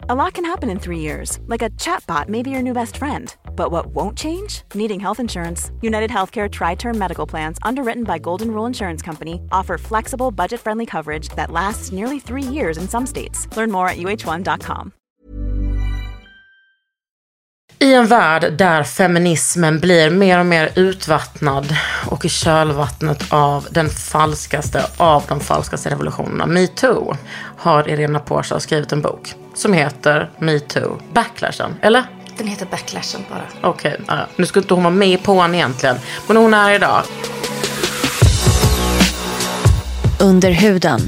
A lot can happen in three years, like a chatbot may be your new best friend. But what won't change? Needing health insurance. United Healthcare Tri Term Medical Plans, underwritten by Golden Rule Insurance Company, offer flexible, budget friendly coverage that lasts nearly three years in some states. Learn more at uh1.com. I en värld där feminismen blir mer och mer utvattnad och i kölvattnet av den falskaste av de falskaste revolutionerna, metoo, har Irena Porsa skrivit en bok som heter Metoo, Backlashen, eller? Den heter Backlashen bara. Okej, ja, nu skulle inte hon vara med på honom egentligen, men hon är idag. Under huden.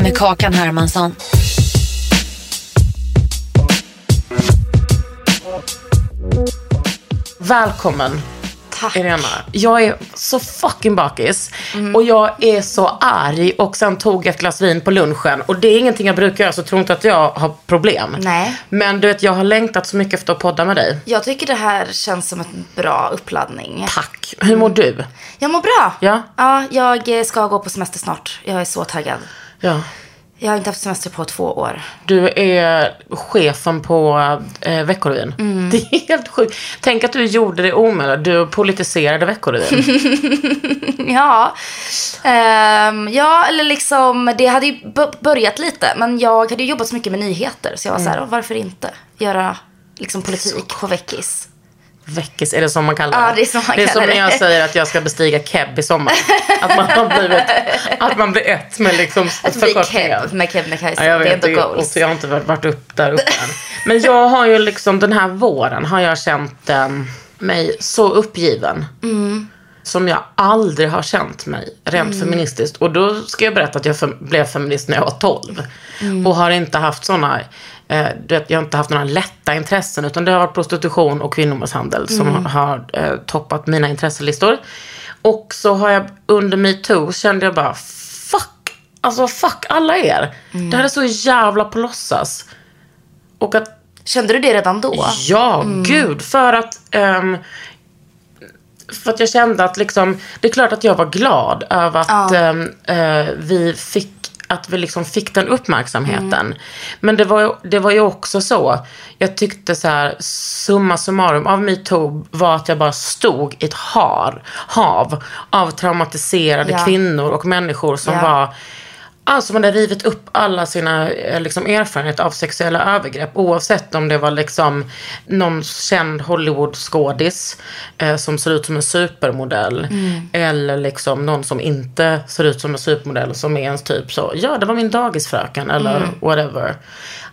Med Kakan Hermansson. Välkommen Tack. Irena. Jag är så fucking bakis. Och jag är så arg. Och sen tog jag ett glas vin på lunchen. Och det är ingenting jag brukar göra, så tro inte att jag har problem. Nej. Men du vet, jag har längtat så mycket efter att podda med dig. Jag tycker det här känns som en bra uppladdning. Tack. Hur mår du? Jag mår bra. Ja. Ja, jag ska gå på semester snart. Jag är så taggad. Ja. Jag har inte haft semester på två år. Du är chefen på eh, Veckorevyn. Mm. Det är helt sjukt. Tänk att du gjorde det omöjliga. Du politiserade Veckorevyn. Ja. Ehm, ja, eller liksom, det hade ju börjat lite. Men jag hade jobbat så mycket med nyheter. Så jag var så här, varför inte göra liksom politik på veckis? Är det som man kallar det? Ja, det är som man det är som när det. jag säger att jag ska bestiga keb i sommar. Att man har blivit, att man blir ett med liksom Att bli. Keb med Kebnekaise. Ja, det är ändå goals. och jag har inte varit upp där uppe än. Men jag har ju liksom den här våren har jag känt eh, mig så uppgiven. Mm. Som jag aldrig har känt mig rent feministiskt. Och då ska jag berätta att jag blev feminist när jag var 12. Mm. Och har inte haft såna, eh, jag har inte haft några lätta intressen. Utan det har varit prostitution och kvinnomisshandel som Mm. har eh, toppat mina intresselistor. Och så har jag under metoo kände jag bara, fuck, alltså fuck alla er. Mm. Det här är så jävla på låtsas. Och att Kände du det redan då? Ja, gud. För att, ehm, för att jag kände att liksom, det är klart att jag var glad över att ehm, eh, vi fick att vi liksom fick den uppmärksamheten. Men det var, det var ju också så. Jag tyckte så här, summa summarum av metoo var att jag bara stod i ett har, hav av traumatiserade Ja. kvinnor och människor som Ja. var Alltså man hade rivit upp alla sina eh, liksom, erfarenheter av sexuella övergrepp. Oavsett om det var liksom någon känd Hollywood-skådis eh, som ser ut som en supermodell. Eller liksom någon som inte ser ut som en supermodell som är ens typ så. Ja, det var min dagisfröken eller whatever.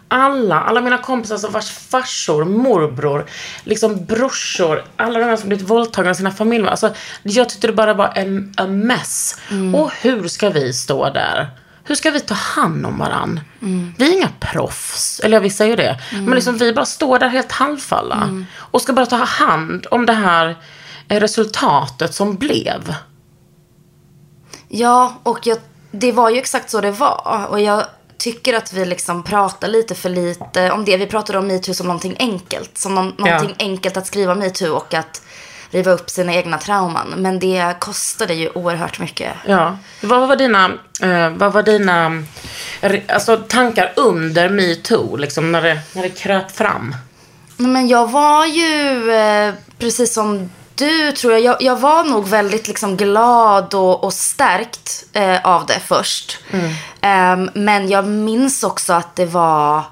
Alla, alla mina kompisar som vars farsor, morbror, liksom brorsor, alla de här som blivit våldtagna av sina familjer. Alltså, jag tyckte det bara var en a mess. Och hur ska vi stå där? Hur ska vi ta hand om varann? Vi är inga proffs, eller vi säger det. Men liksom, vi bara står där helt handfalla. Och ska bara ta hand om det här eh, resultatet som blev. Ja, och jag, det var ju exakt så det var. Och jag tycker att vi liksom pratar lite för lite om det. Vi pratade om metoo som någonting enkelt. Som någon, Ja. någonting enkelt att skriva metoo och att riva upp sina egna trauman. Men det kostade ju oerhört mycket. Ja. Vad var dina, eh, vad var dina alltså, tankar under metoo? Liksom, när, det, när det kröp fram? Men jag var ju, eh, precis som du tror jag, jag, jag var nog väldigt liksom glad och, och stärkt eh, av det först. Ehm, men jag minns också att det var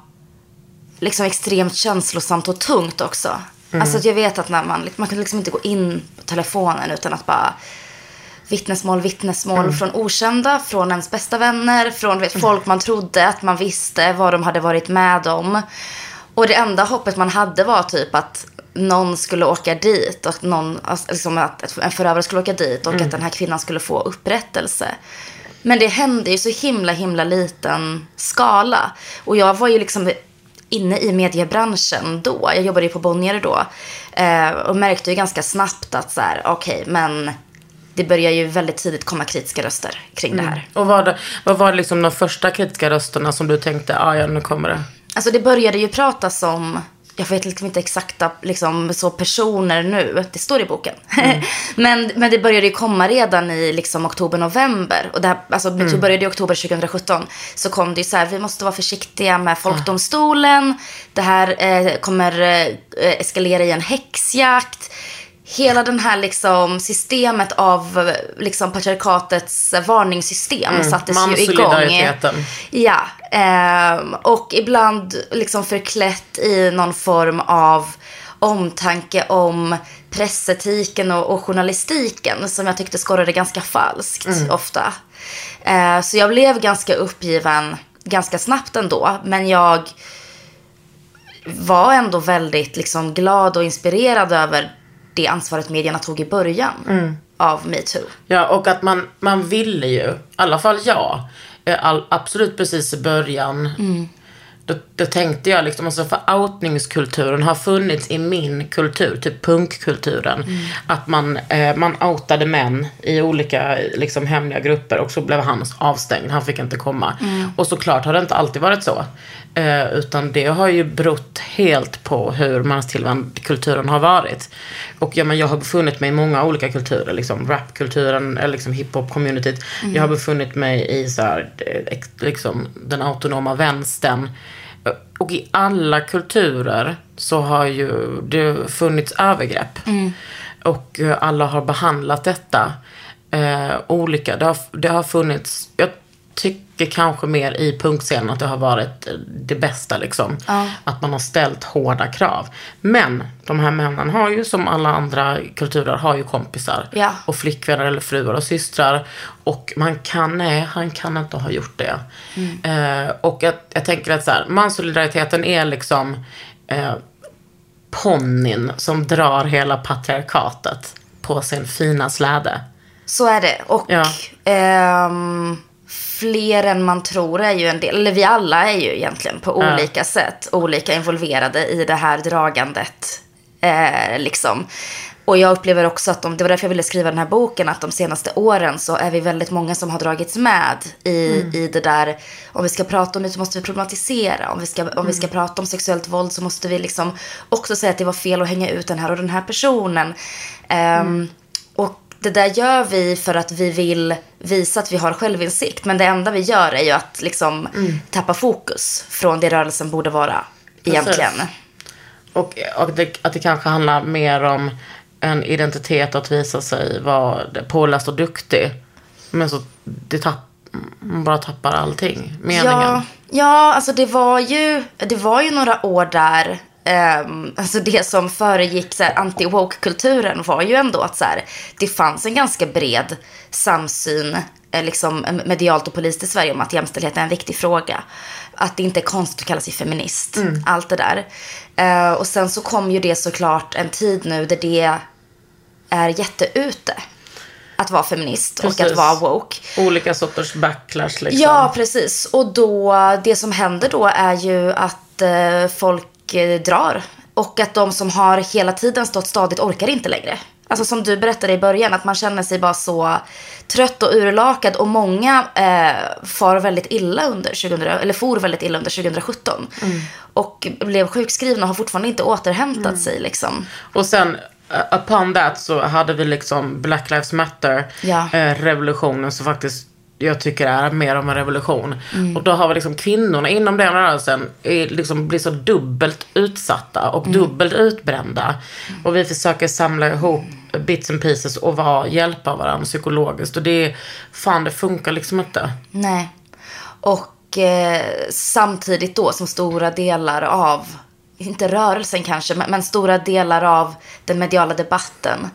liksom extremt känslosamt och tungt också. Alltså att jag vet att när man, man kan liksom inte gå in på telefonen utan att bara vittnesmål, vittnesmål från okända, från ens bästa vänner, från vet, folk man trodde att man visste vad de hade varit med om. Och det enda hoppet man hade var typ att någon skulle åka dit och att, någon, alltså, liksom att en förövare skulle åka dit och att den här kvinnan skulle få upprättelse. Men det hände ju så himla, himla liten skala. Och jag var ju liksom inne i mediebranschen då. Jag jobbade ju på Bonnier då. Eh, och märkte ju ganska snabbt att så här, okej, men det börjar ju väldigt tidigt komma kritiska röster kring det här. Och vad, vad var liksom de första kritiska rösterna som du tänkte, ah, ja nu kommer det? Alltså det började ju pratas om, jag vet liksom inte exakta liksom, så personer nu, det står i boken. men, men det började ju komma redan i liksom, oktober, november. Och det här, alltså, det började i oktober 2017. Så kom det ju så här, vi måste vara försiktiga med folkdomstolen. Det här eh, kommer eh, eskalera i en häxjakt. Hela den här liksom systemet av eh, liksom patriarkatets varningssystem sattes ju igång. Ja, ehm, och ibland liksom förklätt i någon form av omtanke om pressetiken och, och journalistiken som jag tyckte skorrade ganska falskt ofta. Eh, så jag blev ganska uppgiven ganska snabbt ändå, men jag var ändå väldigt liksom glad och inspirerad över det ansvaret medierna tog i början av metoo. Ja, och att man, man ville ju, i alla fall jag, eh, all, absolut precis i början. Då, då tänkte jag liksom, alltså för outningskulturen har funnits i min kultur, typ punkkulturen. Att man, eh, man outade män i olika liksom, hemliga grupper och så blev han avstängd, han fick inte komma. Och såklart har det inte alltid varit så. Eh, utan det har ju berott helt på hur manstillvänd kulturen har varit. Och ja, men jag har befunnit mig i många olika kulturer, liksom rapkulturen, eller liksom hiphop-communityt. Jag har befunnit mig i så här, eh, liksom, den autonoma vänstern. Eh, Och i alla kulturer så har ju det funnits övergrepp. Och eh, alla har behandlat detta eh, olika. Det har, det har funnits, jag tycker kanske mer i punkscenen att det har varit det bästa liksom. Att man har ställt hårda krav. Men de här männen har ju som alla andra kulturer har ju kompisar. Ja. Och flickvänner eller fruar och systrar. Och man kan, nej han kan inte ha gjort det. Eh, och jag, jag tänker att så här, manssolidariteten är liksom eh, ponnyn som drar hela patriarkatet på sin fina släde. Så är det. Och Ja. ehm, fler än man tror är ju en del, eller vi alla är ju egentligen på Ja. olika sätt olika involverade i det här dragandet. Eh, liksom. Och jag upplever också att de, det var därför jag ville skriva den här boken, att de senaste åren så är vi väldigt många som har dragits med i, i det där, om vi ska prata om det så måste vi problematisera, om vi, ska, om vi ska prata om sexuellt våld så måste vi liksom också säga att det var fel att hänga ut den här och den här personen. Ehm, och det där gör vi för att vi vill visa att vi har självinsikt. Men det enda vi gör är ju att liksom tappa fokus från det rörelsen borde vara egentligen. Och, och det, att det kanske handlar mer om en identitet att visa sig vara påläst och duktig. Men så det tapp, bara tappar allting. Meningen. Ja, ja, alltså det var ju, det var ju några år där ehm, alltså det som föregick anti-woke-kulturen var ju ändå att så här, det fanns en ganska bred samsyn eh, liksom, medialt och politiskt i Sverige om att jämställdhet är en viktig fråga. Att det inte är konstigt att kalla sig feminist. Allt det där. Eh, och sen så kom ju det såklart en tid nu där det är jätteute. Att vara feminist och Precis. att vara woke. Olika sorters backlash liksom. Ja, precis. Och då, det som händer då är ju att eh, folk eh, drar. Och att de som har hela tiden stått stadigt orkar inte längre. Alltså som du berättade i början, att man känner sig bara så trött och urlakad. Och många eh, far väldigt illa under 2000, eller for väldigt illa under 2017. Och blev sjukskrivna och har fortfarande inte återhämtat sig liksom. Och sen uh, upon that så hade vi liksom Black Lives Matter Ja. eh, revolutionen som faktiskt jag tycker är mer om en revolution. Och då har vi liksom kvinnorna inom den rörelsen är liksom blir så dubbelt utsatta och dubbelt utbrända. Och vi försöker samla ihop bits and pieces och vara, hjälpa varandra psykologiskt. Och det fan det funkar liksom inte. Nej. Och eh, samtidigt då som stora delar av, inte rörelsen kanske, men, men stora delar av den mediala debatten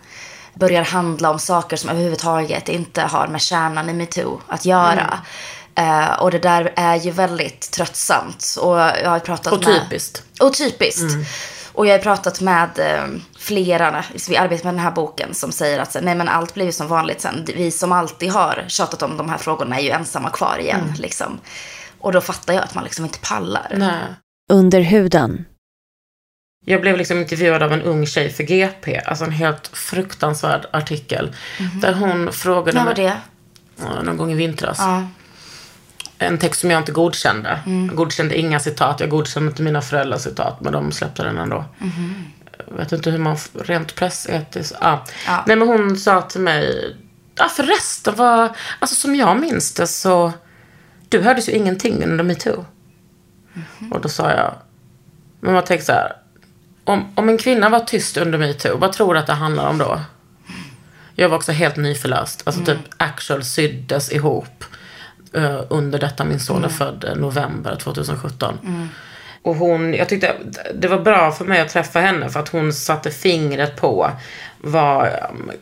börjar handla om saker som överhuvudtaget inte har med kärnan i metoo att göra. Eh, och det där är ju väldigt tröttsamt. Och jag har pratat Och med... typiskt. Och typiskt. Och jag har pratat med eh, flera, vi arbetar med den här boken, som säger att nej men allt blir ju som vanligt sen. Vi som alltid har tjatat om de här frågorna är ju ensamma kvar igen. Liksom. Och då fattar jag att man liksom inte pallar. Nej. Under huden. Jag blev liksom intervjuad av en ung tjej för GP. Alltså en helt fruktansvärd artikel. Där hon frågade När var mig- det? Någon gång i vintras. Ja. En text som jag inte godkände. Jag godkände inga citat. Jag godkände inte mina föräldrars citat. Men de släppte den ändå. Jag vet inte hur man rent pressetiskt. Ah. Ja. Nej men hon sa till mig. Ja förresten var. Alltså som jag minns det så. Du hördes ju ingenting under metoo. Och då sa jag. Men man tänker så här. Om, om en kvinna var tyst under metoo. Vad tror du att det handlar om då? Jag var också helt nyförlöst. Alltså typ actual syddes ihop. eh, under detta min son är född eh, november 2017. Och hon, jag tyckte det var bra för mig att träffa henne för att hon satte fingret på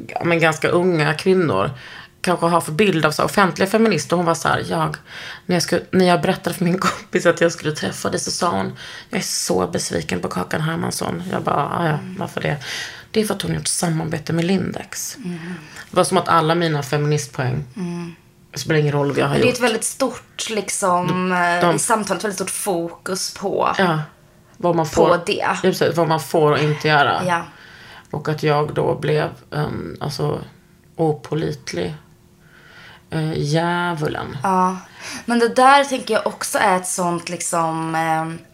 ja, men ganska unga kvinnor kanske har för bild av så här offentliga feminister. Hon var så här, jag, när jag, skulle, när jag berättade för min kompis att jag skulle träffa dig så sa hon, jag är så besviken på Kakan Hermansson. Jag bara, "Ah, ja, varför det? Det är för att hon gjort samarbete med Lindex. Det var som att alla mina feministpoäng, det spelar ingen roll vad jag har Det är gjort. ett väldigt stort liksom, de- de, samtal, ett väldigt stort fokus på, Ja, vad man får, på det. Precis, vad man får och inte göra. Ja. Och att jag då blev um, alltså opolitlig. Uh, djävulen. Ja. Men det där tänker jag också är ett sånt liksom eh,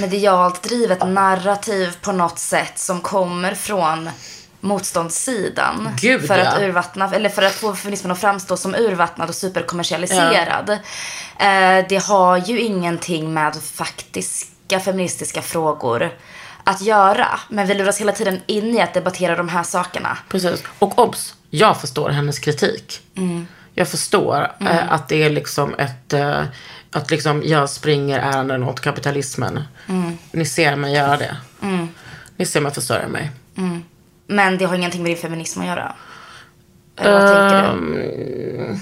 medialt drivet narrativ på något sätt som kommer från motståndssidan. Gud, för, att ja. urvattna, eller för att få feminismen att framstå som urvattnad och superkommersialiserad. Eh, det har ju ingenting med faktiska feministiska frågor att göra. Men vi luras hela tiden in i att debattera de här sakerna. Precis. Och obs, jag förstår hennes kritik. Jag förstår eh, att det är liksom ett, eh, att liksom jag springer ärenden åt kapitalismen. Ni ser mig göra det. Ni ser mig försörja mig. Men det har ingenting med din feminism att göra. Eller vad tänker du? Ehm,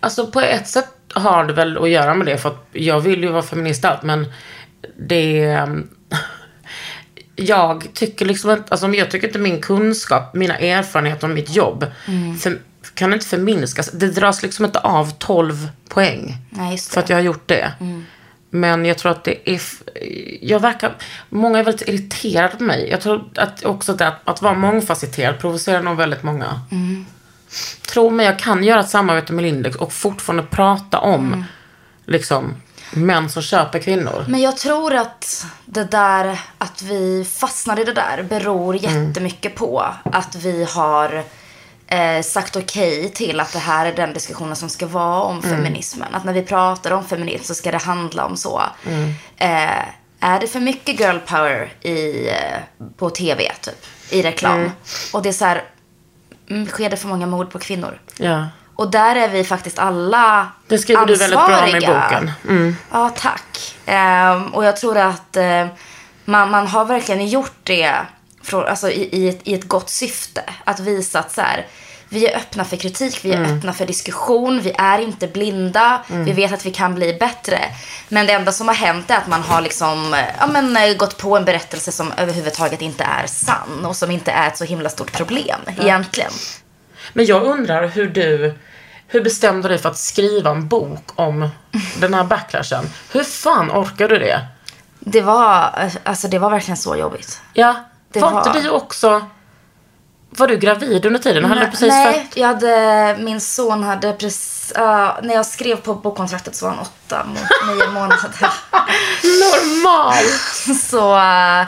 Alltså på ett sätt har det väl att göra med det för att jag vill ju vara feminist allt men det jag tycker liksom inte, alltså jag tycker inte min kunskap, mina erfarenheter om mitt jobb för, kan inte förminskas. Det dras liksom inte av 12 poäng Nej, för att jag har gjort det. Men jag tror att det är, jag verkar, många är väldigt irriterade på mig. Jag tror att också det att, att vara mångfacetterad provocerar nog väldigt många. Tro mig, jag kan göra ett samarbete med Lindex och fortfarande prata om liksom män som köper kvinnor. Men jag tror att det där, att vi fastnar i det där beror jättemycket på att vi har eh, sagt okej till att det här är den diskussionen som ska vara om feminismen. Att när vi pratar om feminism så ska det handla om så. Eh, är det för mycket girl power i, eh, på tv, typ, i reklam? Och det är så här, mm, sker det för många mord på kvinnor? Ja. Och där är vi faktiskt alla Det skriver du väldigt bra om i ansvariga. boken. Mm. Ja, tack. Ehm, och jag tror att eh, man, man har verkligen gjort det från, alltså, i, i, ett, i ett gott syfte. Att visa att så här, vi är öppna för kritik, vi är öppna för diskussion, vi är inte blinda, vi vet att vi kan bli bättre. Men det enda som har hänt är att man har liksom, ja, men, eh, gått på en berättelse som överhuvudtaget inte är sann och som inte är ett så himla stort problem egentligen. Men jag undrar hur du, hur bestämde du dig för att skriva en bok om den här backlashen? Hur fan orkar du det? Det var, eh, alltså, det var verkligen så jobbigt. Ja, Det var, inte du också... Var du gravid under tiden? Hade du precis Nej, fött? jag hade, min son hade precis, ja, när jag skrev på bokkontraktet så var han åtta nio månader. Normalt! så, eh,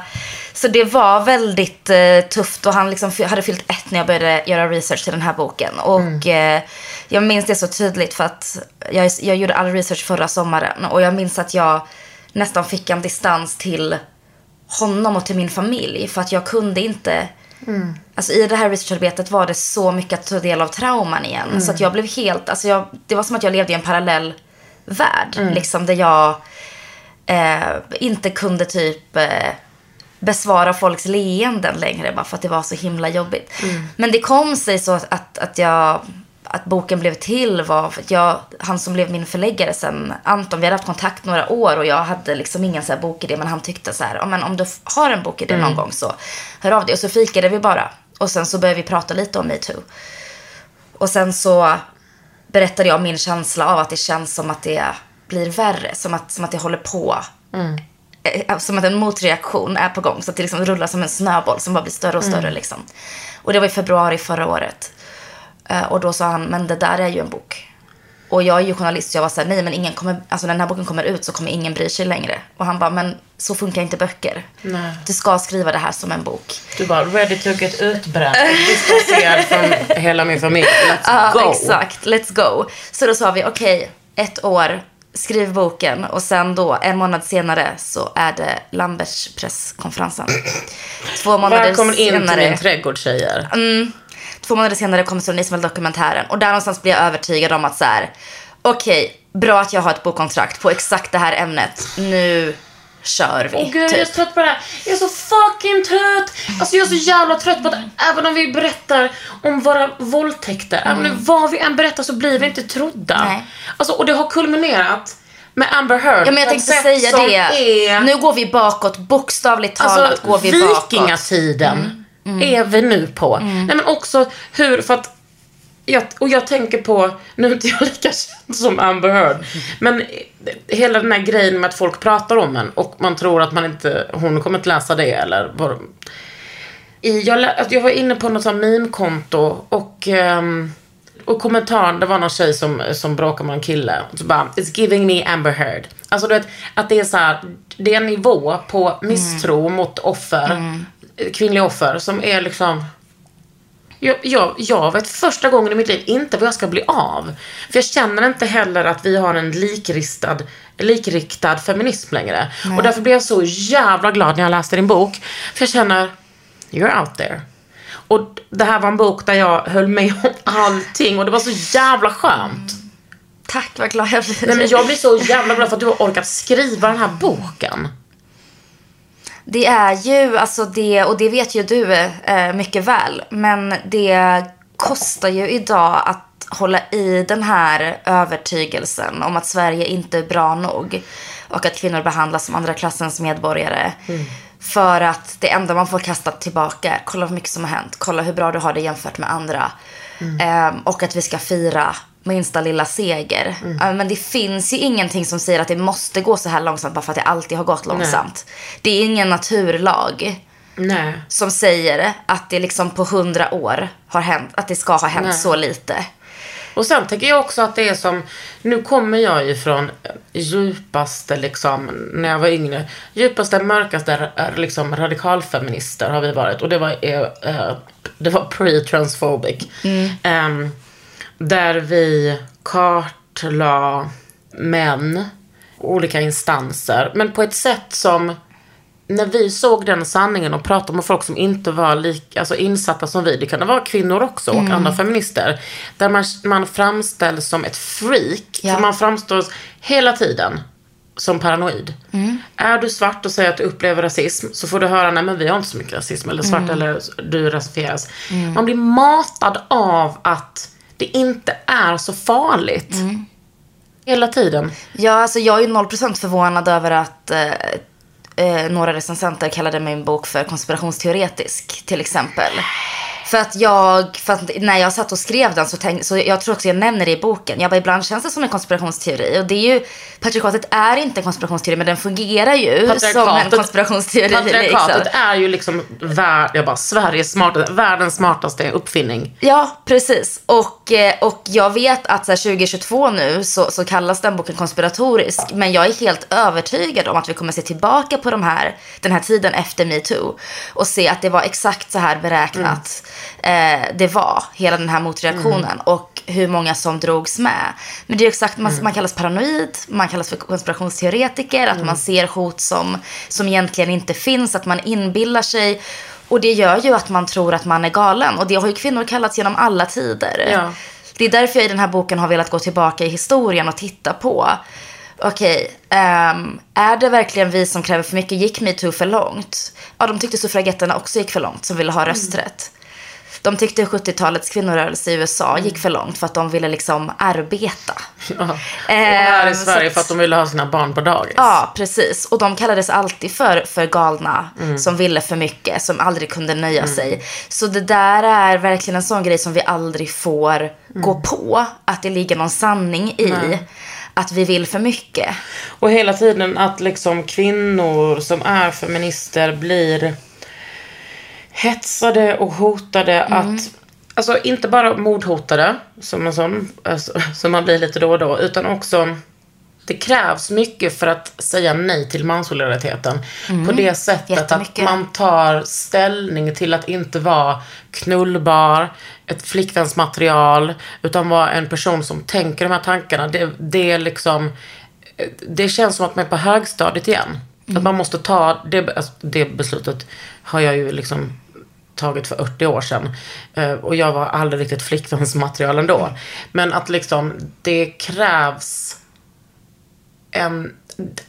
så det var väldigt eh, tufft och han liksom hade fyllt ett när jag började göra research till den här boken. Och eh, jag minns det så tydligt för att jag, jag gjorde all research förra sommaren och jag minns att jag nästan fick en distans till honom och till min familj för att jag kunde inte Alltså i det här researcharbetet var det så mycket att ta del av trauman igen. Så att jag blev helt, alltså jag, det var som att jag levde i en parallell värld. Liksom där jag eh, inte kunde typ eh, besvara folks leenden längre bara för att det var så himla jobbigt. Men det kom sig så att, att, att jag att boken blev till var för att jag, han som blev min förläggare sen, Anton, vi hade haft kontakt några år och jag hade liksom ingen så här bokidé men han tyckte så här, "Ja, men om du har en bokidé någon gång så hör av dig. Och så fikade vi bara. Och sen så började vi prata lite om metoo. Och sen så berättade jag om min känsla av att det känns som att det blir värre. Som att, som att det håller på eh, som att en motreaktion är på gång. Så att det liksom rullar som en snöboll som bara blir större och större. Liksom. Och det var i februari förra året. Eh, och då sa han, men det där är ju en bok. Och jag är ju journalist så jag var såhär, nej men ingen kommer, alltså när den här boken kommer ut så kommer ingen bry sig längre. Och han bara, men så funkar inte böcker. Nej. Du ska skriva det här som en bok. Du bara, ready to get utbränd. Distanserad från hela min familj. Let's Ja, go. exakt. Let's go. Så då sa vi, okej, ett år, skriv boken. Och sen då, en månad senare, så är det Lamberts presskonferensen. Två månader Välkommen in till senare. min trädgård tjejer. Två månader senare kommer Soran Ismail-dokumentären. Och där någonstans blir jag övertygad om att så här, okej, bra att jag har ett bokkontrakt på exakt det här ämnet. Nu kör vi. Åh gud, jag är typ. så trött på det här. Jag är så fucking trött. Alltså jag är så jävla trött på att även om vi berättar om våra våldtäkter, även om vad vi än berättar så blir vi inte trodda. Nej. Alltså, och det har kulminerat med Amber Heard Ja, men jag tänkte säga det. Är, Nu går vi bakåt, bokstavligt talat alltså, går vi bakåt. vikingatiden är vi nu på. Nej men också hur, för att jag, och jag tänker på, nu är inte jag lika känd som Amber Heard, men hela den här grejen med att folk pratar om en och man tror att man inte, hon kommer inte läsa det eller vad, i, jag, jag var inne på något sånt meme-konto och, ehm, och kommentaren, det var någon tjej som, som bråkade med en kille. Så bara, it's giving me Amber Heard. Alltså du vet, att det är så här, det är en nivå på misstro mot offer, kvinnliga offer, som är liksom jag, jag, jag vet första gången i mitt liv inte vad jag ska bli av. För jag känner inte heller att vi har en likristad, likriktad feminism längre. Och därför blev jag så jävla glad när jag läste din bok. För jag känner, you're out there. Och det här var en bok där jag höll med om allting och det var så jävla skönt. Tack, vad glad jag blir. Nej men jag blir så jävla glad för att du har orkat skriva den här boken. Det är ju, alltså det, och det vet ju du eh, mycket väl, men det kostar ju idag att hålla i den här övertygelsen om att Sverige inte är bra nog och att kvinnor behandlas som andra klassens medborgare. För att det enda man får kastat tillbaka är, kolla hur mycket som har hänt, kolla hur bra du har det jämfört med andra. Ehm, och att vi ska fira minsta lilla seger. Eh, Men det finns ju ingenting som säger att det måste gå så här långsamt bara för att det alltid har gått långsamt. Det är ingen naturlag Nej. som säger att det liksom på hundra år har hänt, att det ska ha hänt Nej. så lite. Och sen tycker jag också att det är som, nu kommer jag ju från djupaste liksom, när jag var yngre, djupaste, mörkaste liksom radikalfeminister har vi varit. Och det var, eh, eh, det var pre-transphobic. Ehm, där vi kartlade män, olika instanser, men på ett sätt som när vi såg den sanningen och pratade med folk som inte var lika alltså insatta som vi, det kan vara kvinnor också och andra feminister, där man, man framställs som ett freak. Ja. För man framstår hela tiden som paranoid. Är du svart och säger att du upplever rasism så får du höra, nej men vi har inte så mycket rasism, eller svart eller du rasifieras. Man blir matad av att det inte är så farligt. Hela tiden. Ja, alltså jag är ju 0% förvånad över att eh, eh, några recensenter kallade min bok för konspirationsteoretisk till exempel. För att jag, för att när jag satt och skrev den så tänkte, så jag tror också jag nämner det i boken. Jag bara, ibland känns det som en konspirationsteori. Och det är ju, patriarkatet är inte en konspirationsteori men den fungerar ju som en konspirationsteori. Patriarkatet Liksom. är ju liksom vär, jag bara, Sveriges smartaste, världens smartaste uppfinning. Ja, precis. Och, eh, och jag vet att så här, 2022 nu så, så kallas den boken konspiratorisk. Men jag är helt övertygad om att vi kommer se tillbaka på de här, den här tiden efter metoo. Och se att det var exakt så här beräknat eh, det var, hela den här motreaktionen. Och hur många som drogs med. Men det är exakt, man, man kallas paranoid, man kallas för konspirationsteoretiker. Att man ser hot som, som egentligen inte finns, att man inbillar sig. Och det gör ju att man tror att man är galen. Och det har ju kvinnor kallats genom alla tider. Ja. Det är därför jag i den här boken har velat gå tillbaka i historien och titta på. Okej, ehm, är det verkligen vi som kräver för mycket? Gick metoo för långt? Ja, de tyckte suffragetterna också gick för långt som ville ha rösträtt. De tyckte 70-talets kvinnorörelse i USA gick för långt för att de ville liksom arbeta. Ja. Och här i Ehm, Sverige för att de ville ha sina barn på dagis. Ja, precis. Och de kallades alltid för, för galna, som ville för mycket, som aldrig kunde nöja sig. Så det där är verkligen en sån grej som vi aldrig får gå på, att det ligger någon sanning i. att vi vill för mycket. Och hela tiden att liksom kvinnor som är feminister blir hetsade och hotade att Alltså inte bara mordhotade, som, en sån, alltså, som man blir lite då och då, utan också det krävs mycket för att säga nej till mansolidariteten. På det sättet att man tar ställning till att inte vara knullbar, ett flickvänsmaterial, utan vara en person som tänker de här tankarna. Det, det är liksom, det känns som att man är på högstadiet igen. Att man måste ta, det, alltså, det beslutet har jag ju liksom tagit för 80 år sedan. Eh, Och jag var aldrig riktigt flickvänsmaterial ändå. Men att liksom, det krävs en,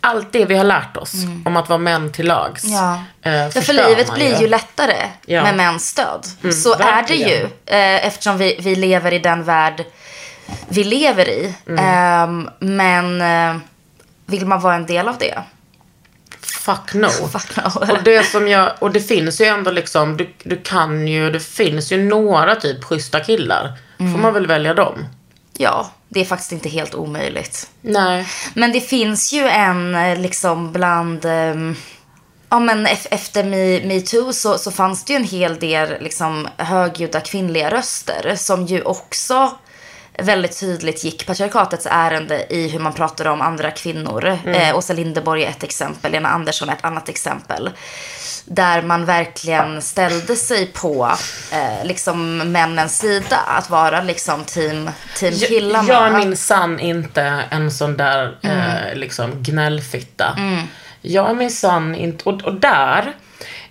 allt det vi har lärt oss om att vara män till lags. Ja. eh, för livet blir ju lättare Ja. med mäns stöd. Så är det verkligen. ju. Eh, eftersom vi, vi lever i den värld vi lever i. Mm. Ehm, men eh, vill man vara en del av det? Fuck no. Fuck no. Och det som jag, och det finns ju ändå liksom, du, du kan ju, det finns ju några typ schyssta killar. Mm. Får man väl välja dem? Ja, det är faktiskt inte helt omöjligt. Nej. Men det finns ju en eh, liksom bland... ehm, ja men ef- efter Me- metoo så, så fanns det ju en hel del liksom högljudda kvinnliga röster som ju också väldigt tydligt gick patriarkatets ärende i hur man pratade om andra kvinnor. Eh, Åsa Linderborg är ett exempel, Lena Andersson är ett annat exempel. Där man verkligen ställde sig på eh, liksom männens sida. Att vara liksom team, team killarna. Jag är minsann inte en sån där Mm. eh, liksom gnällfitta. Jag är minsann inte, och, och där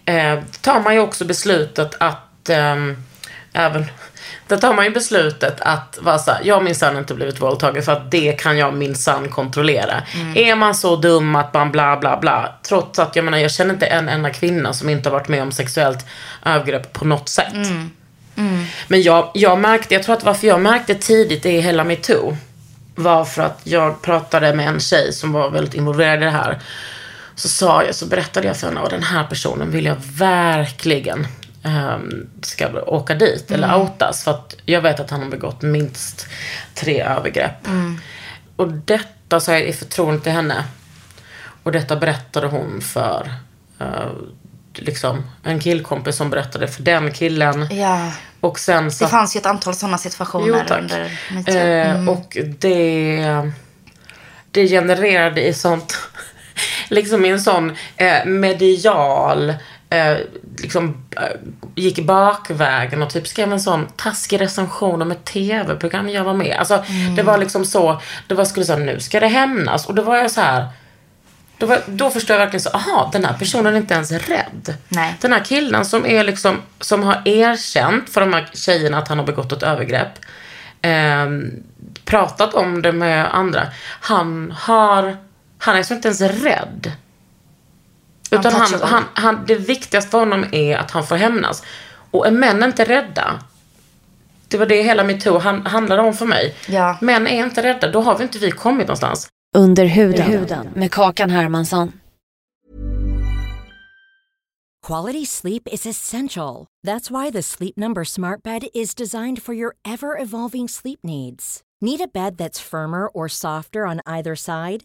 eh, tar man ju också beslutet att ehm, även där tar man ju beslutet att vara så här, jag har minsann inte blivit våldtagen för att det kan jag minsann kontrollera. Mm. Är man så dum att man bla bla bla, trots att jag menar jag känner inte en enda kvinna som inte har varit med om sexuellt övergrepp på något sätt. Men jag, jag märkte, jag tror att varför jag märkte tidigt i hela metoo var för att jag pratade med en tjej som var väldigt involverad i det här. Så sa jag, så berättade jag för henne, och den här personen vill jag verkligen ehm, ska åka dit eller outas. För att jag vet att han har begått minst tre övergrepp. Och detta sa jag i förtroende till henne. Och detta berättade hon för eh, liksom en killkompis som berättade för den killen. Ja, Och sen det så fanns ju ett antal sådana situationer Jo, tack. under metoo. Mm. Eh, och det, det genererade i sånt, liksom i en sån eh, medial, eh, liksom eh, gick bakvägen och typ skrev en sån taskig recension om ett tv-program jag var med. Alltså det var liksom så, det var skulle säga nu ska det hämnas. Och då var jag så här. Då, var, då förstår jag verkligen så, aha, den här personen är inte ens rädd. Nej. Den här killen som är liksom, som har erkänt för de här tjejerna att han har begått ett övergrepp. ehm, pratat om det med andra. Han har, han är liksom inte ens rädd. Utan han, han, han, det viktigaste för honom är att han får hämnas. Och är män inte rädda, det var det hela metoo han, handlade om för mig. Ja. Män är inte rädda, då har vi inte vi kommit någonstans. Under huden med Kakan Hermansson. Quality sleep is essential. That's why the Sleep Number Smart Bed is designed for your ever evolving sleep needs. Need a bed that's firmer or softer on either side?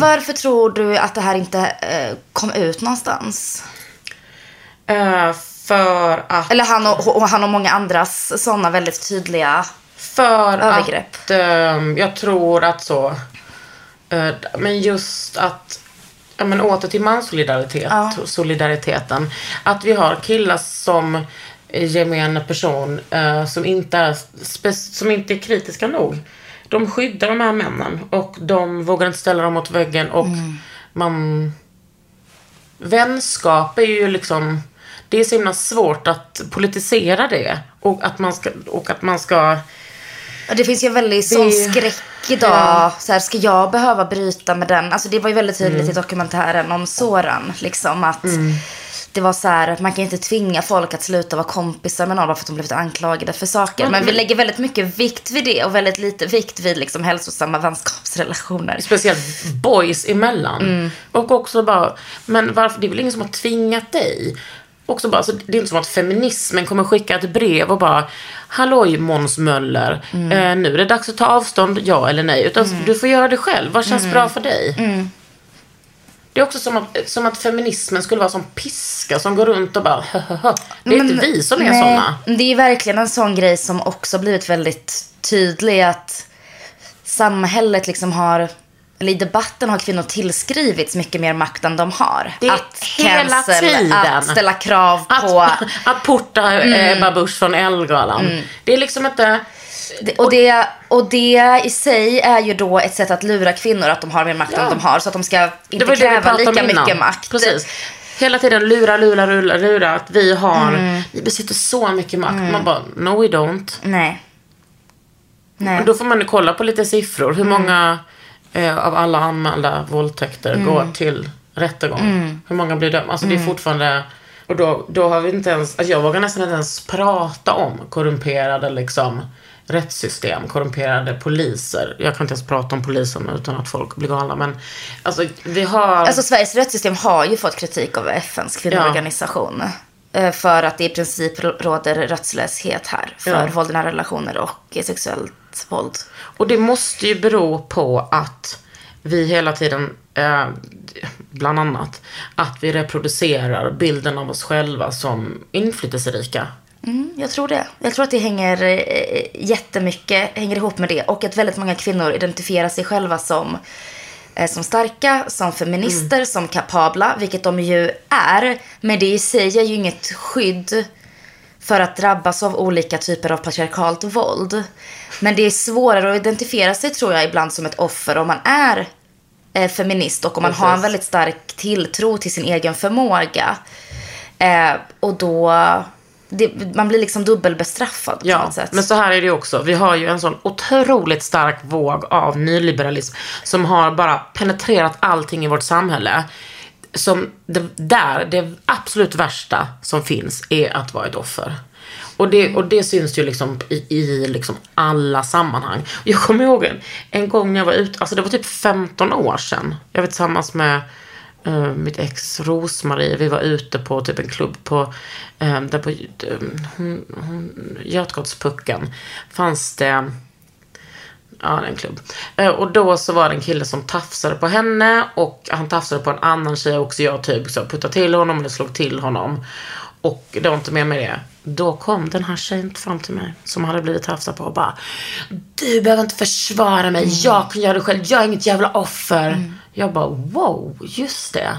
Varför tror du att det här inte eh, kom ut någonstans? Eh, för att Eller han och, och han och många andras sådana väldigt tydliga... För Övergrepp. att ehm, jag tror att så, eh, men just att, ja men åter till manssolidaritet, solidariteten. Att vi har killar som gemene person eh, som, inte är som inte är kritiska nog. De skyddar de här männen och de vågar inte ställa dem mot väggen och man Vänskap är ju liksom Det är så himla svårt att politisera det och att man ska, och att man ska Ja, Det finns ju en väldig sån skräck idag. Så här, ska jag behöva bryta med den? Alltså det var ju väldigt tydligt Mm. i dokumentären om Soran. Liksom att det var så här, man kan inte tvinga folk att sluta vara kompisar med någon bara för att de blivit anklagade för saker. Men vi lägger väldigt mycket vikt vid det och väldigt lite vikt vid liksom hälsosamma vänskapsrelationer. Speciellt boys emellan. Mm. Och också bara, men varför, det är väl ingen som har tvingat dig? Också bara, så det är inte som att feminismen kommer skicka ett brev och bara Halloj Måns Möller, Mm. eh, nu är det dags att ta avstånd, ja eller nej. Utan du får göra det själv, vad känns Mm. bra för dig? Det är också som att, som att feminismen skulle vara som piska som går runt och bara Det är Men- inte vi som är nej, såna. Det är verkligen en sån grej som också blivit väldigt tydlig att samhället liksom har, eller i debatten har kvinnor tillskrivits mycket mer makt än de har. Det att cancel, tiden. att ställa krav på. att porta Mm. eh, Ebba Busch från Ellegalan. Det är liksom inte... Och det, och det i sig är ju då ett sätt att lura kvinnor att de har mer makt Ja. än de har. Så att de ska inte kräva lika mycket makt. Precis. Hela tiden lura, lura, lura, lura att vi har, Mm. vi besitter så mycket makt. Man bara, no we don't. Nej. Nej. Och då får man ju kolla på lite siffror. Hur många eh, av alla anmälda våldtäkter Mm. går till rättegång? Hur många blir dömda? Alltså det är fortfarande, och då, då har vi inte ens, alltså jag vågar nästan inte ens prata om korrumperade liksom rättssystem, korrumperade poliser. Jag kan inte ens prata om polisen utan att folk blir galna. Men alltså vi har... Alltså Sveriges rättssystem har ju fått kritik av FNs kvinnoorganisation. eh, För att det i princip råder rättslöshet här. För Ja. våld i nära relationer och sexuellt våld. Och det måste ju bero på att vi hela tiden, eh, bland annat, att vi reproducerar bilden av oss själva som inflytelserika. Mm, jag tror det. Jag tror att det hänger eh, jättemycket hänger ihop med det. Och att väldigt många kvinnor identifierar sig själva som, eh, som starka, som feminister, som kapabla. Vilket de ju är. Men det i sig är ju inget skydd för att drabbas av olika typer av patriarkalt våld. Men det är svårare att identifiera sig tror jag ibland som ett offer om man är eh, feminist och om man har en Precis. väldigt stark tilltro till sin egen förmåga. Eh, och då, det, man blir liksom dubbelbestraffad på Ja, något sätt. men så här är det också. Vi har ju en sån otroligt stark våg av nyliberalism som har bara penetrerat allting i vårt samhälle. Som det, där, det absolut värsta som finns är att vara ett offer. Och det, och det syns ju liksom i, i liksom alla sammanhang. Jag kommer ihåg en, en gång när jag var ute, alltså det var typ 15 år sedan. Jag var tillsammans med Eh, mitt ex Rosmarie. Vi var ute på typ en klubb på, um, där på um, hon, hon, Götgatspucken. Fanns det Ja, det är en klubb. Uh, Och då så var det en kille som tafsade på henne och han tafsade på en annan tjej också. Jag typ så puttade till honom eller slog till honom. Och det var inte mer med det. Då kom den här tjejen fram till mig som hade blivit tafsad på och bara Du behöver inte försvara mig. Jag kan göra det själv. Jag är inget jävla offer. Jag bara wow, just det.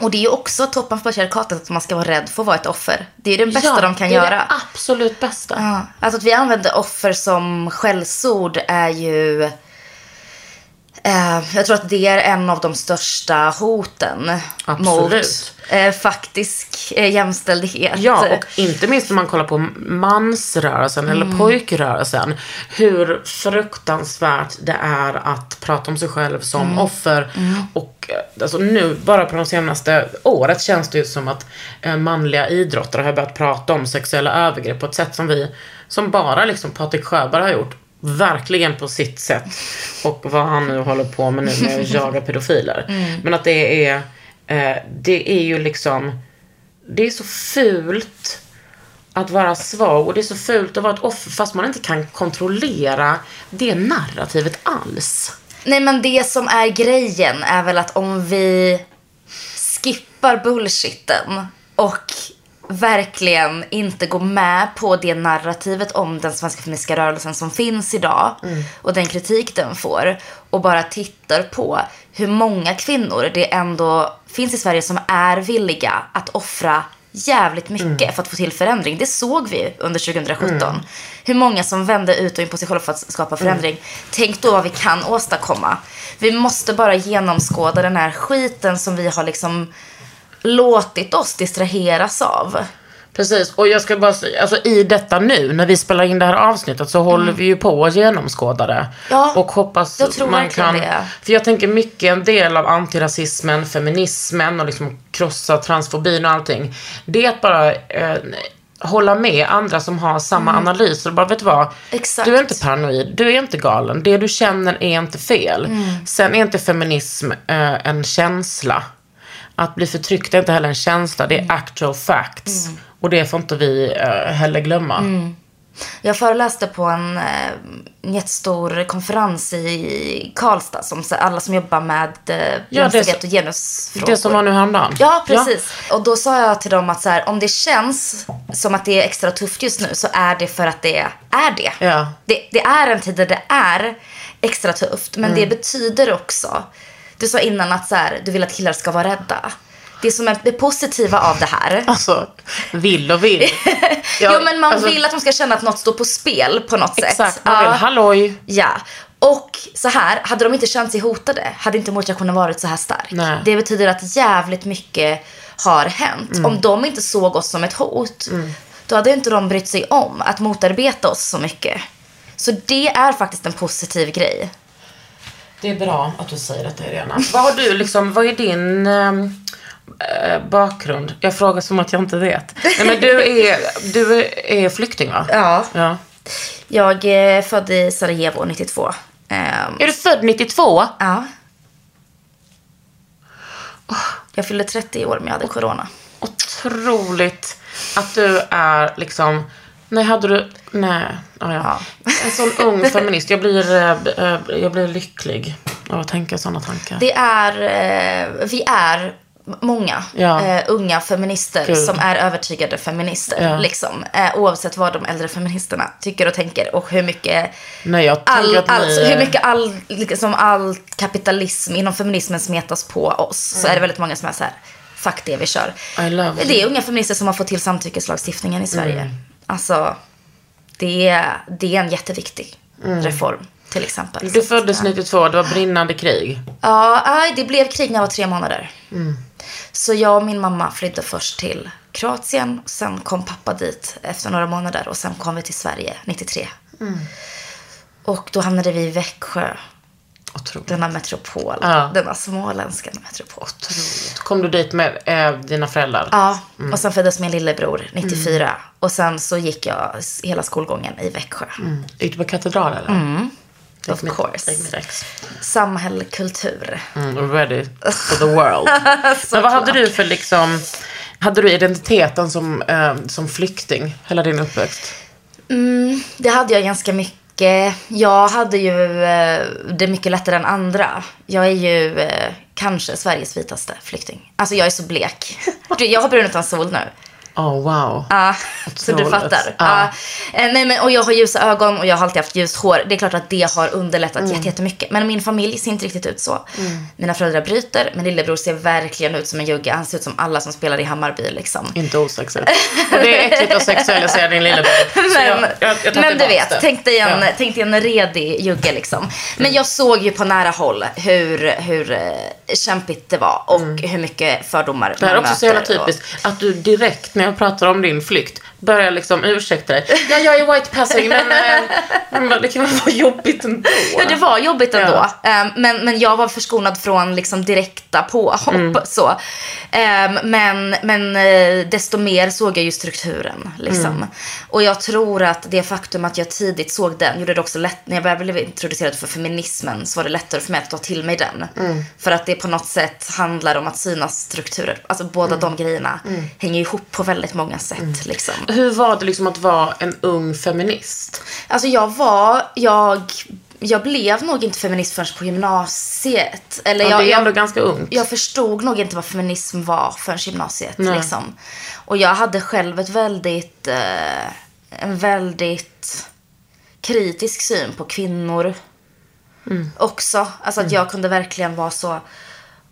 Och det är ju också toppen för patriarkatet att man ska vara rädd för att vara ett offer. Det är det bästa ja, de kan det är göra. det absolut bästa. Ja, alltså att vi använder offer som skällsord är ju... Eh, jag tror att det är en av de största hoten Absolut. mot eh, faktisk eh, jämställdhet. Ja, och inte minst när man kollar på mansrörelsen Mm. eller pojkrörelsen. Hur fruktansvärt det är att prata om sig själv som Mm. offer. Och eh, alltså nu, bara på de senaste året känns det ju som att eh, manliga idrottare har börjat prata om sexuella övergrepp på ett sätt som vi, som bara liksom Patrik Sjöberg har gjort. Verkligen på sitt sätt. Och vad han nu håller på med nu med att jaga pedofiler. Men att det är, eh, det är ju liksom, det är så fult att vara svag och det är så fult att vara ett offer fast man inte kan kontrollera det narrativet alls. Nej men det som är grejen är väl att om vi skippar bullshitten och verkligen inte går med på det narrativet om den svenska feministiska rörelsen som finns idag och den kritik den får och bara tittar på hur många kvinnor det ändå finns i Sverige som är villiga att offra jävligt mycket för att få till förändring. Det såg vi under 2017. Hur många som vände ut och in på sig själva för att skapa förändring. Tänk då vad vi kan åstadkomma. Vi måste bara genomskåda den här skiten som vi har liksom låtit oss distraheras av. Precis, och jag ska bara säga, alltså i detta nu, när vi spelar in det här avsnittet så håller vi ju på att genomskåda det. Mm. Ja, och hoppas jag tror man kan, det. För jag tänker mycket en del av antirasismen, feminismen och liksom krossa transfobin och allting. Det är att bara eh, hålla med andra som har samma analys. Och bara, vet du vad? Mm. Exakt. Du är inte paranoid, du är inte galen. Det du känner är inte fel. Mm. Sen är inte feminism eh, en känsla. Att bli förtryckt är inte heller en känsla, det är Mm. actual facts. Och det får inte vi eh, heller glömma. Mm. Jag föreläste på en, eh, en jättestor konferens i Karlstad som alla som jobbar med eh, jämställdhet så- och genusfrågor. Det som var nu häromdagen. Ja, precis. Och då sa jag till dem att så här, om det känns som att det är extra tufft just nu så är det för att det är det. Ja. Det, det är en tid där det är extra tufft. Men Mm. det betyder också, du sa innan att så här, du vill att killar ska vara rädda. Det som är det positiva av det här. Alltså, vill och vill. Jag- jo men man alltså, vill att de ska känna att något står på spel på något sätt. Exakt, man vill, Ja. halloj. Ja. Och så här, hade de inte känt sig hotade hade inte motreaktionen varit så här stark. Nej. Det betyder att jävligt mycket har hänt. Mm. Om de inte såg oss som ett hot, då hade inte de brytt sig om att motarbeta oss så mycket. Så det är faktiskt en positiv grej. Det är bra att du säger detta Irena. Vad har du liksom, vad är din eh, bakgrund? Jag frågar som att jag inte vet. Nej, men du är, du är flykting va? Ja. ja. Jag är född i Sarajevo 92. Ehm, Är du född 92? ja. Jag fyllde 30 i år men jag hade corona. Otroligt att du är liksom, nej hade du, nej, ja, ja. En sån ung feminist. Jag blir, eh, eh, jag blir lycklig av att tänka sådana tankar. Det är, eh, vi är många Ja. eh, unga feminister Gud. som är övertygade feminister. Ja. Liksom, eh, oavsett vad de äldre feministerna tycker och tänker och hur mycket Nej, all, att all, ni... hur mycket all, liksom all kapitalism inom feminismen smetas på oss. Så är det väldigt många som är så här, fuck det vi kör. Det är unga feminister som har fått till samtyckeslagstiftningen i Sverige. Mm. Alltså, det är, det är en jätteviktig reform till exempel. Mm. Du föddes 92, det var brinnande krig. Ja, aj, det blev krig när jag var tre månader. Mm. Så jag och min mamma flydde först till Kroatien. Sen kom pappa dit efter några månader och sen kom vi till Sverige 93. Mm. Och då hamnade vi i Växjö. Otroligt. Denna metropol. Ja. Denna småländska metropol. Otroligt. Kom du dit med eh, dina föräldrar? Ja, Mm. och sen föddes min lillebror 94. Och sen så gick jag hela skolgången i Växjö. Gick du på katedral eller? Mm. Of course. gick med ex. Samhälle, kultur. Mm, ready for the world. Men vad hade du för liksom, hade du identiteten som, eh, som flykting hela din uppväxt? Mm, det hade jag ganska mycket. Jag hade ju eh, det mycket lättare än andra. Jag är ju eh, kanske Sveriges vitaste flykting. Alltså jag är så blek. Du, Jag har brun utan sol nu. Oh wow. Ja, så du fattar. Ja. Eh, nej, men, och jag har ljusa ögon och jag har alltid haft ljust hår. Det är klart att det har underlättat Mm. jätte- jättemycket. Men min familj ser inte riktigt ut så. Mina föräldrar bryter. Min lillebror ser verkligen ut som en jugge. Han ser ut som alla som spelar i Hammarby liksom. Inte. Och det är äckligt att sexualisera din lillebror. Men, jag- jag- jag men du vet, det. tänk dig, en, Ja. tänk dig en redig jugge liksom. Men jag såg ju på nära håll hur, hur eh, kämpigt det var och hur mycket fördomar Mm. Det här är också så jävla möter och- typiskt. Att du direkt när jag pratar om din flykt börjar liksom ursäkta dig. Ja, jag är white passing men, eh, men det kan väl vara jobbigt ändå. Ja, det var jobbigt ändå. Ja. Ehm, men, men jag var förskonad från liksom direkta påhopp. Mm. Så. Ehm, men men eh, desto mer såg jag ju strukturen. Liksom. Mm. Och jag tror att det faktum att jag tidigt såg den gjorde det också lätt. När jag blev introducerad för feminismen så var det lättare för mig att ta till mig den. Mm. För att det på något sätt handlar om att synas strukturer. Alltså båda Mm. de grejerna hänger ihop på väldigt många sätt. Liksom. Hur var det liksom att vara en ung feminist? Alltså jag var, jag jag blev nog inte feminist förrän på gymnasiet. Eller Ja, jag, det är jag, ändå ganska ungt. jag förstod nog inte vad feminism var förrän gymnasiet. Nej. Liksom. Och jag hade själv ett väldigt, eh, en väldigt kritisk syn på kvinnor också. Alltså att jag kunde verkligen vara så,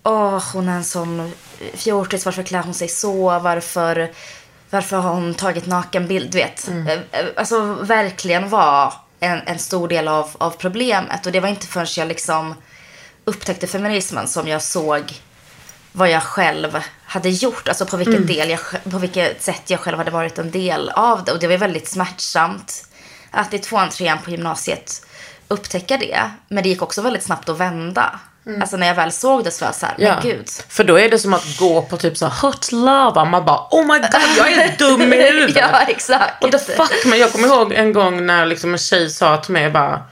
åh hon är en sån fjortis, varför klär hon sig så, varför, varför har hon tagit nakenbild, du vet. Eh, eh, Alltså verkligen var en, en stor del av, av problemet. Och det var inte förrän jag liksom upptäckte feminismen som jag såg vad jag själv hade gjort. Alltså på vilket, del jag, på vilket sätt jag själv hade varit en del av det. Och det var väldigt smärtsamt att i tvåan, trean på gymnasiet upptäcka det. Men det gick också väldigt snabbt att vända. Alltså när jag väl såg det så var jag så här, men gud. För då är det som att gå på typ så här hot lava. Man bara oh my god jag är dum i huvudet. ja, exakt. What the fuck. Men jag kommer ihåg en gång när liksom en tjej sa till mig bara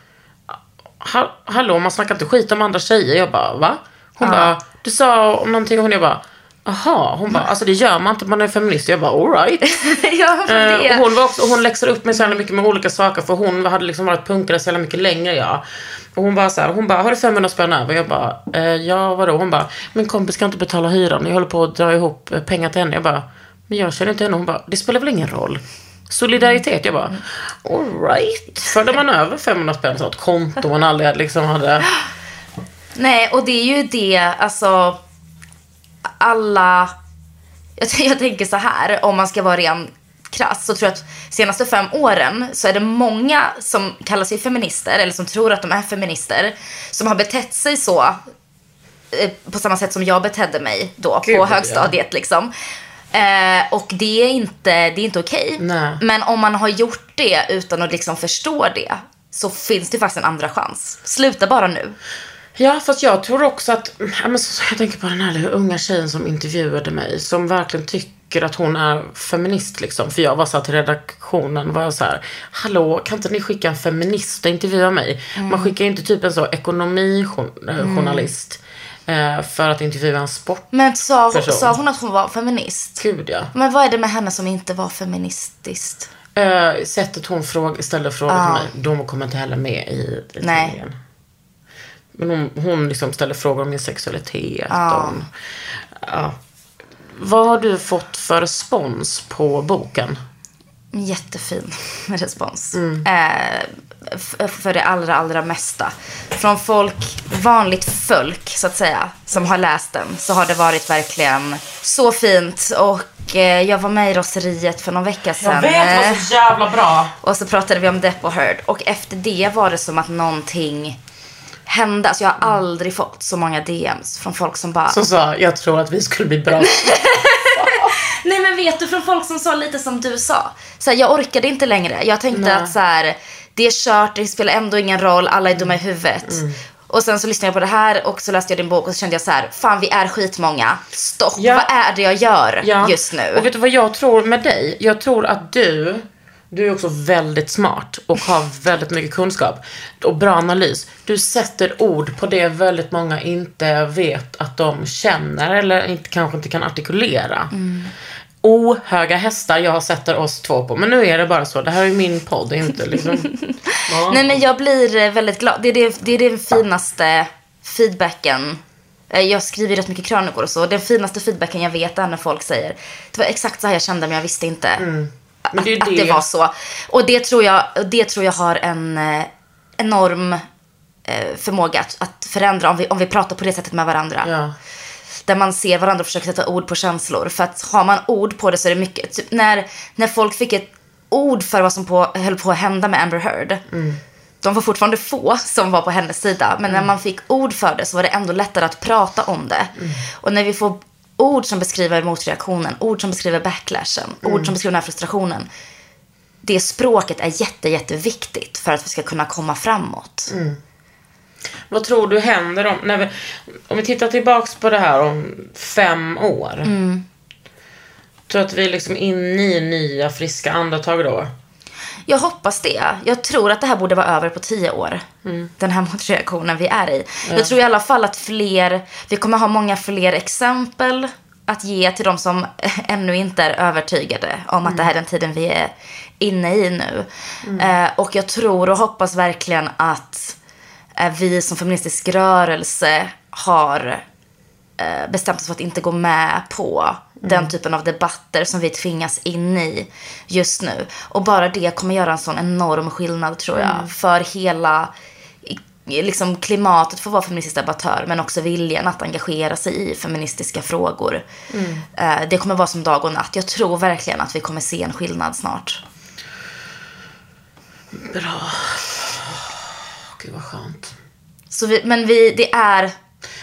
"Ha- Hallå man snackar inte skit om andra tjejer. Jag bara va? Hon bara du sa om någonting och hon jag bara Aha, hon bara, alltså det gör man inte, man är feminist. Jag bara, alright. ja, Eh, och hon, var också, hon läxade upp mig så jävla mycket med olika saker för hon hade liksom varit punkare så jävla mycket längre än jag. Och hon bara så här, hon bara, har du 500 spänn över? Jag bara, eh, ja vadå? Hon bara, min kompis ska inte betala hyran. Jag håller på att dra ihop eh, pengar till henne. Jag bara, men jag känner inte henne. Hon bara, det spelar väl ingen roll. Solidaritet. Jag bara, alright. Förde man över 500 spänn så ett konto man aldrig liksom hade. Nej, och det är ju det, alltså alla... Jag, jag tänker så här, om man ska vara ren krass så tror jag att senaste fem åren så är det många som kallar sig feminister eller som tror att de är feminister som har betett sig så eh, på samma sätt som jag betedde mig då Gud, på ja. högstadiet liksom. Eh, och det är inte, det är inte okej. Nej. Men om man har gjort det utan att liksom förstå det så finns det faktiskt en andra chans. Sluta bara nu. Ja, fast jag tror också att, ja, men så, jag tänker på den här unga tjejen som intervjuade mig, som verkligen tycker att hon är feminist liksom. För jag var så här till redaktionen, var jag så här, hallå, kan inte ni skicka en feminist och intervjua mig? Man skickar ju inte typ en så ekonomijournalist eh, för att intervjua en sport. Men sa, Person. sa hon att hon var feminist? Gud ja. Men vad är det med henne som inte var feministiskt? Eh, sättet hon fråga, ställde frågor till mig, de kom inte heller med i, i Nej. tidningen. Men hon, hon liksom ställde frågor om min sexualitet. Om, ja. Vad har du fått för respons på boken? Jättefin respons. Eh, f- för det allra, allra mesta. Från folk, vanligt folk så att säga, som har läst den så har det varit verkligen så fint. Och eh, jag var med i Roseriet för någon vecka sedan. eh, så jävla bra. Och så pratade vi om Depp och Heard. Och efter det var det som att någonting hände. Alltså jag har aldrig fått så många DMs från folk som bara... Som sa, jag tror att vi skulle bli bra. Nej men vet du, från folk som sa lite som du sa. Så här, jag orkade inte längre. Jag tänkte Nej. att så här, det är kört, det spelar ändå ingen roll, alla är dumma i huvudet. Mm. Och sen så lyssnade jag på det här och så läste jag din bok och så kände jag så här, fan vi är skitmånga. Stopp, Ja. vad är det jag gör Ja. just nu? Och vet du vad jag tror med dig? Jag tror att du, du är också väldigt smart och har väldigt mycket kunskap och bra analys. Du sätter ord på det väldigt många inte vet att de känner eller inte, kanske inte kan artikulera. Ohöga hästar jag sätter oss två på. Men nu är det bara så. Det här är min podd, inte liksom... Ja. Nej men jag blir eh, väldigt glad. Det är, det, det är den finaste feedbacken. Eh, Jag skriver rätt mycket krönikor och så. Den finaste feedbacken jag vet är när folk säger det var exakt så här jag kände men jag visste inte Mm. Men det att det. var så. Och det tror jag, det tror jag har en eh, enorm eh, förmåga att, att förändra om vi, om vi pratar på det sättet med varandra. Ja. Där man ser varandra och försöker sätta ord på känslor. För att har man ord på det så är det mycket. Typ när, när folk fick ett ord för vad som på, höll på att hända med Amber Heard. De var fortfarande få som var på hennes sida. Men när man fick ord för det så var det ändå lättare att prata om det. Och när vi får ord som beskriver motreaktionen, ord som beskriver backlashen, ord som beskriver den här frustrationen. Det språket är jätte, jätteviktigt för att vi ska kunna komma framåt. Vad tror du händer om, när vi, om vi tittar tillbaks på det här om fem år? Mm. Tror att vi är liksom inne i nya friska andetag då? Jag hoppas det. Jag tror att det här borde vara över på tio år. Den här motreaktionen vi är i. Jag tror i alla fall att fler, vi kommer ha många fler exempel att ge till de som ännu inte är övertygade om att det här är den tiden vi är inne i nu. Eh, och jag tror och hoppas verkligen att eh, vi som feministisk rörelse har eh, bestämt oss för att inte gå med på den typen av debatter som vi tvingas in i just nu. Och bara det kommer göra en sån enorm skillnad tror jag för hela liksom klimatet för att vara feministisk debattör men också viljan att engagera sig i feministiska frågor. Eh, det kommer vara som dag och natt. Jag tror verkligen att vi kommer se en skillnad snart. Bra. Gud vad skönt. Så vi, men vi, det är,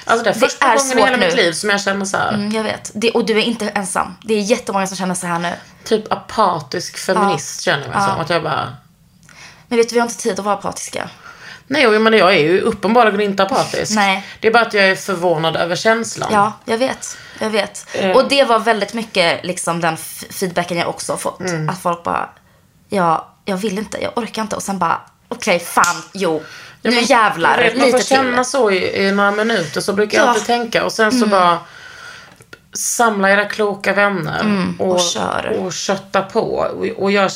Alltså det är Det första är gången i hela nu. mitt liv som jag känner så här. mm, jag vet, det, och du är inte ensam. Det är jättemånga som känner så här nu. Typ apatisk feminist känner jag mig som. Att jag bara. Men vet du, vi har inte tid att vara apatiska. Nej, men jag är ju uppenbarligen inte apatisk. Nej. Det är bara att jag är förvånad över känslan. Ja, jag vet. Jag vet. Eh. Och det var väldigt mycket liksom den feedbacken jag också har fått. Mm. Att folk bara, ja, jag vill inte, jag orkar inte. Och sen bara, okej, fan, jo, Ja, nu men- jävlar, jag vet, Man får känna till. så i, i några minuter så brukar jag Ja. alltid tänka. Och sen så bara samla era kloka vänner Mm, och kör. och kötta på. Och, och jag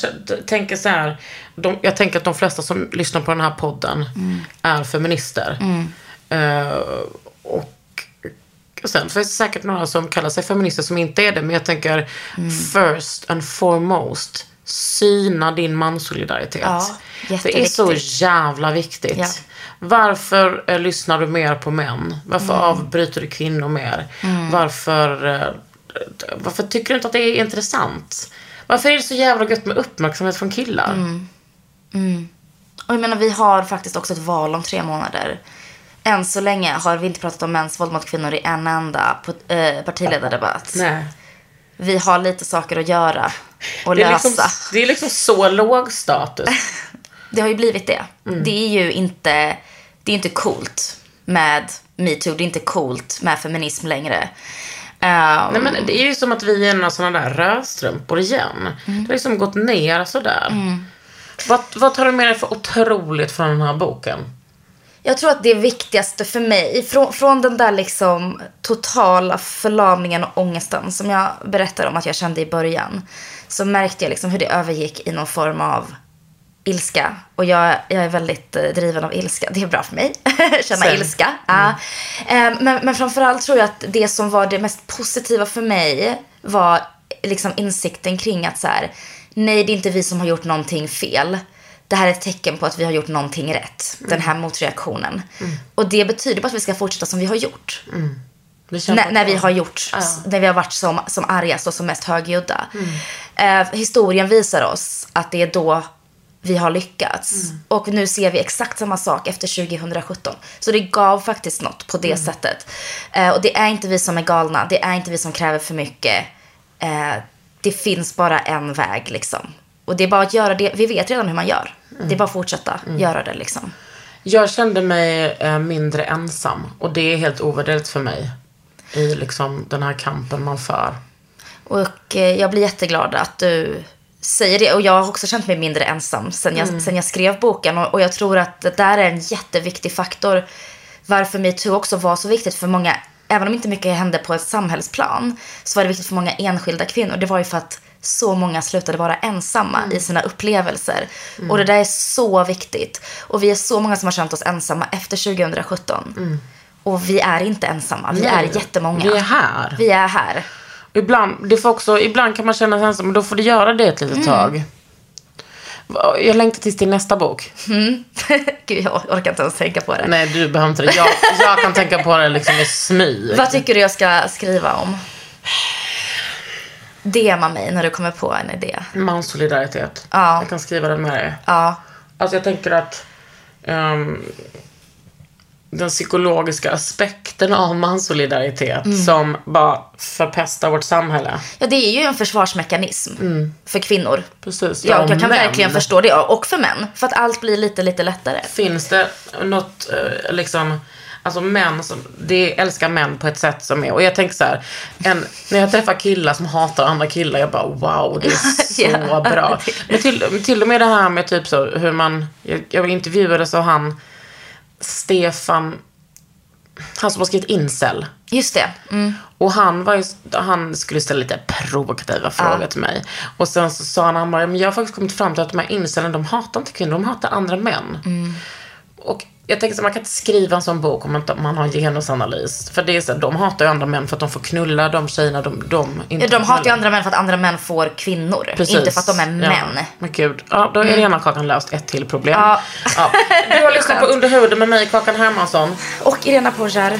tänker så här, de, jag tänker att de flesta som lyssnar på den här podden Mm. är feminister. Eh, och sen finns det säkert några som kallar sig feminister som inte är det. Men jag tänker Mm. first and foremost, syna din mansolidaritet. Ja, det är så jävla viktigt. Ja. Varför eh, lyssnar du mer på män? Varför Mm. avbryter du kvinnor mer? Varför, eh, varför tycker du inte att det är intressant? Varför är det så jävla gött med uppmärksamhet från killar? Mm. Och jag menar, vi har faktiskt också ett val om tre månader. Än så länge har vi inte pratat om mäns våld mot kvinnor i en enda eh, partiledardebatt. Nej. Vi har lite saker att göra och Det är, lösa. liksom, det är liksom så låg status. Det har ju blivit det. Mm. Det är ju inte, det är inte coolt med metoo. Det är inte coolt med feminism längre. Ehm, Nej, men det är ju som att vi är några sådana där rödstrumpor igen. Det har liksom gått ner sådär. Vad, vad tar du med dig för otroligt från den här boken? Jag tror att det viktigaste för mig, från, från den där liksom totala förlamningen och ångesten som jag berättade om att jag kände i början, så märkte jag liksom hur det övergick i någon form av ilska. Och jag, jag är väldigt eh, driven av ilska. Det är bra för mig. Känna Same. ilska. Ja. Eh, men, men framförallt tror jag att det som var det mest positiva för mig var liksom insikten kring att så här, nej det är inte vi som har gjort någonting fel. Det här är ett tecken på att vi har gjort någonting rätt. Den här motreaktionen. Och det betyder bara att vi ska fortsätta som vi har gjort. Känns När, när vi har gjort, när vi har varit som, som argast och som mest högljudda. Eh, historien visar oss att det är då vi har lyckats. Och nu ser vi exakt samma sak efter 2017. Så det gav faktiskt något på det sättet. Eh, och det är inte vi som är galna. Det är inte vi som kräver för mycket. Eh, det finns bara en väg liksom. Och det är bara att göra det. Vi vet redan hur man gör. Det är bara att fortsätta göra det liksom. Jag kände mig eh, mindre ensam. Och det är helt ovärderligt för mig. I liksom den här kampen man för. Och eh, jag blir jätteglad att du säger det. Och jag har också känt mig mindre ensam sen jag, sen jag skrev boken. Och, och jag tror att det där är en jätteviktig faktor. Varför metoo också var så viktigt för många. Även om inte mycket hände på ett samhällsplan. Så var det viktigt för många enskilda kvinnor. Det var ju för att så många slutade vara ensamma i sina upplevelser. Och det där är så viktigt. Och vi är så många som har känt oss ensamma efter 2017. Och vi är inte ensamma. Vi är jättemånga. Vi är här. Vi är här. Ibland, det får också, ibland kan man känna sig ensam, men då får du göra det ett litet Mm. tag. Jag längtar tills din nästa bok. Gud, jag orkar inte ens tänka på det. Nej, du behöver inte det. Jag, jag kan tänka på det liksom i smyg. Vad tycker du jag ska skriva om? DMa mig när du kommer på en idé. Mansolidaritet. Ja. Jag kan skriva den med dig. Ja. Alltså jag tänker att ehm, den psykologiska aspekten av mansolidaritet Mm. som bara förpestar vårt samhälle. ja, det är ju en försvarsmekanism för kvinnor. Precis. Jag, och jag kan män. verkligen förstå det. Och för män. För att allt blir lite, lite lättare. Finns det något, eh, liksom, alltså män som, det älskar män på ett sätt som är, och jag tänker så här, en, när jag träffar killar som hatar andra killar, jag bara wow, det är så Ja. bra. Men till, till och med det här med typ så hur man, jag, jag intervjuade så han, Stefan, han som har skrivit incel. Just det. Mm. Och han, var ju, han skulle ställa lite provokativa frågor till mig. Och sen så sa han, han bara, men jag har faktiskt kommit fram till att de här incelen, de hatar inte kvinnor, de hatar andra män. Och Jag tänker så man kan inte skriva en sån bok om inte man har en genusanalys. För det är så, de hatar ju andra män för att de får knulla de tjejerna de, de inte Ja, de hatar ju andra män för att andra män får kvinnor. Precis. Inte för att de är män. Ja, men gud. Ja, då är ena Kakan löst ett till problem. Ja. Ja. Du har lyssnat på Under huden med mig, Kakan Hermansson. Och Irena Pourjar.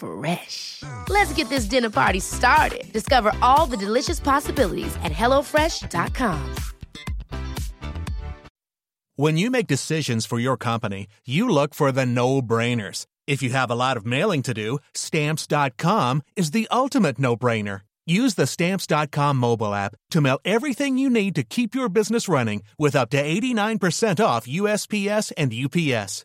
Fresh. Let's get this dinner party started. Discover all the delicious possibilities at hellofresh.com. When you make decisions for your company, you look for the no brainers. If you have a lot of mailing to do, stamps.com is the ultimate no brainer. Use the stamps.com mobile app to mail everything you need to keep your business running with up to 89% off USPS and UPS.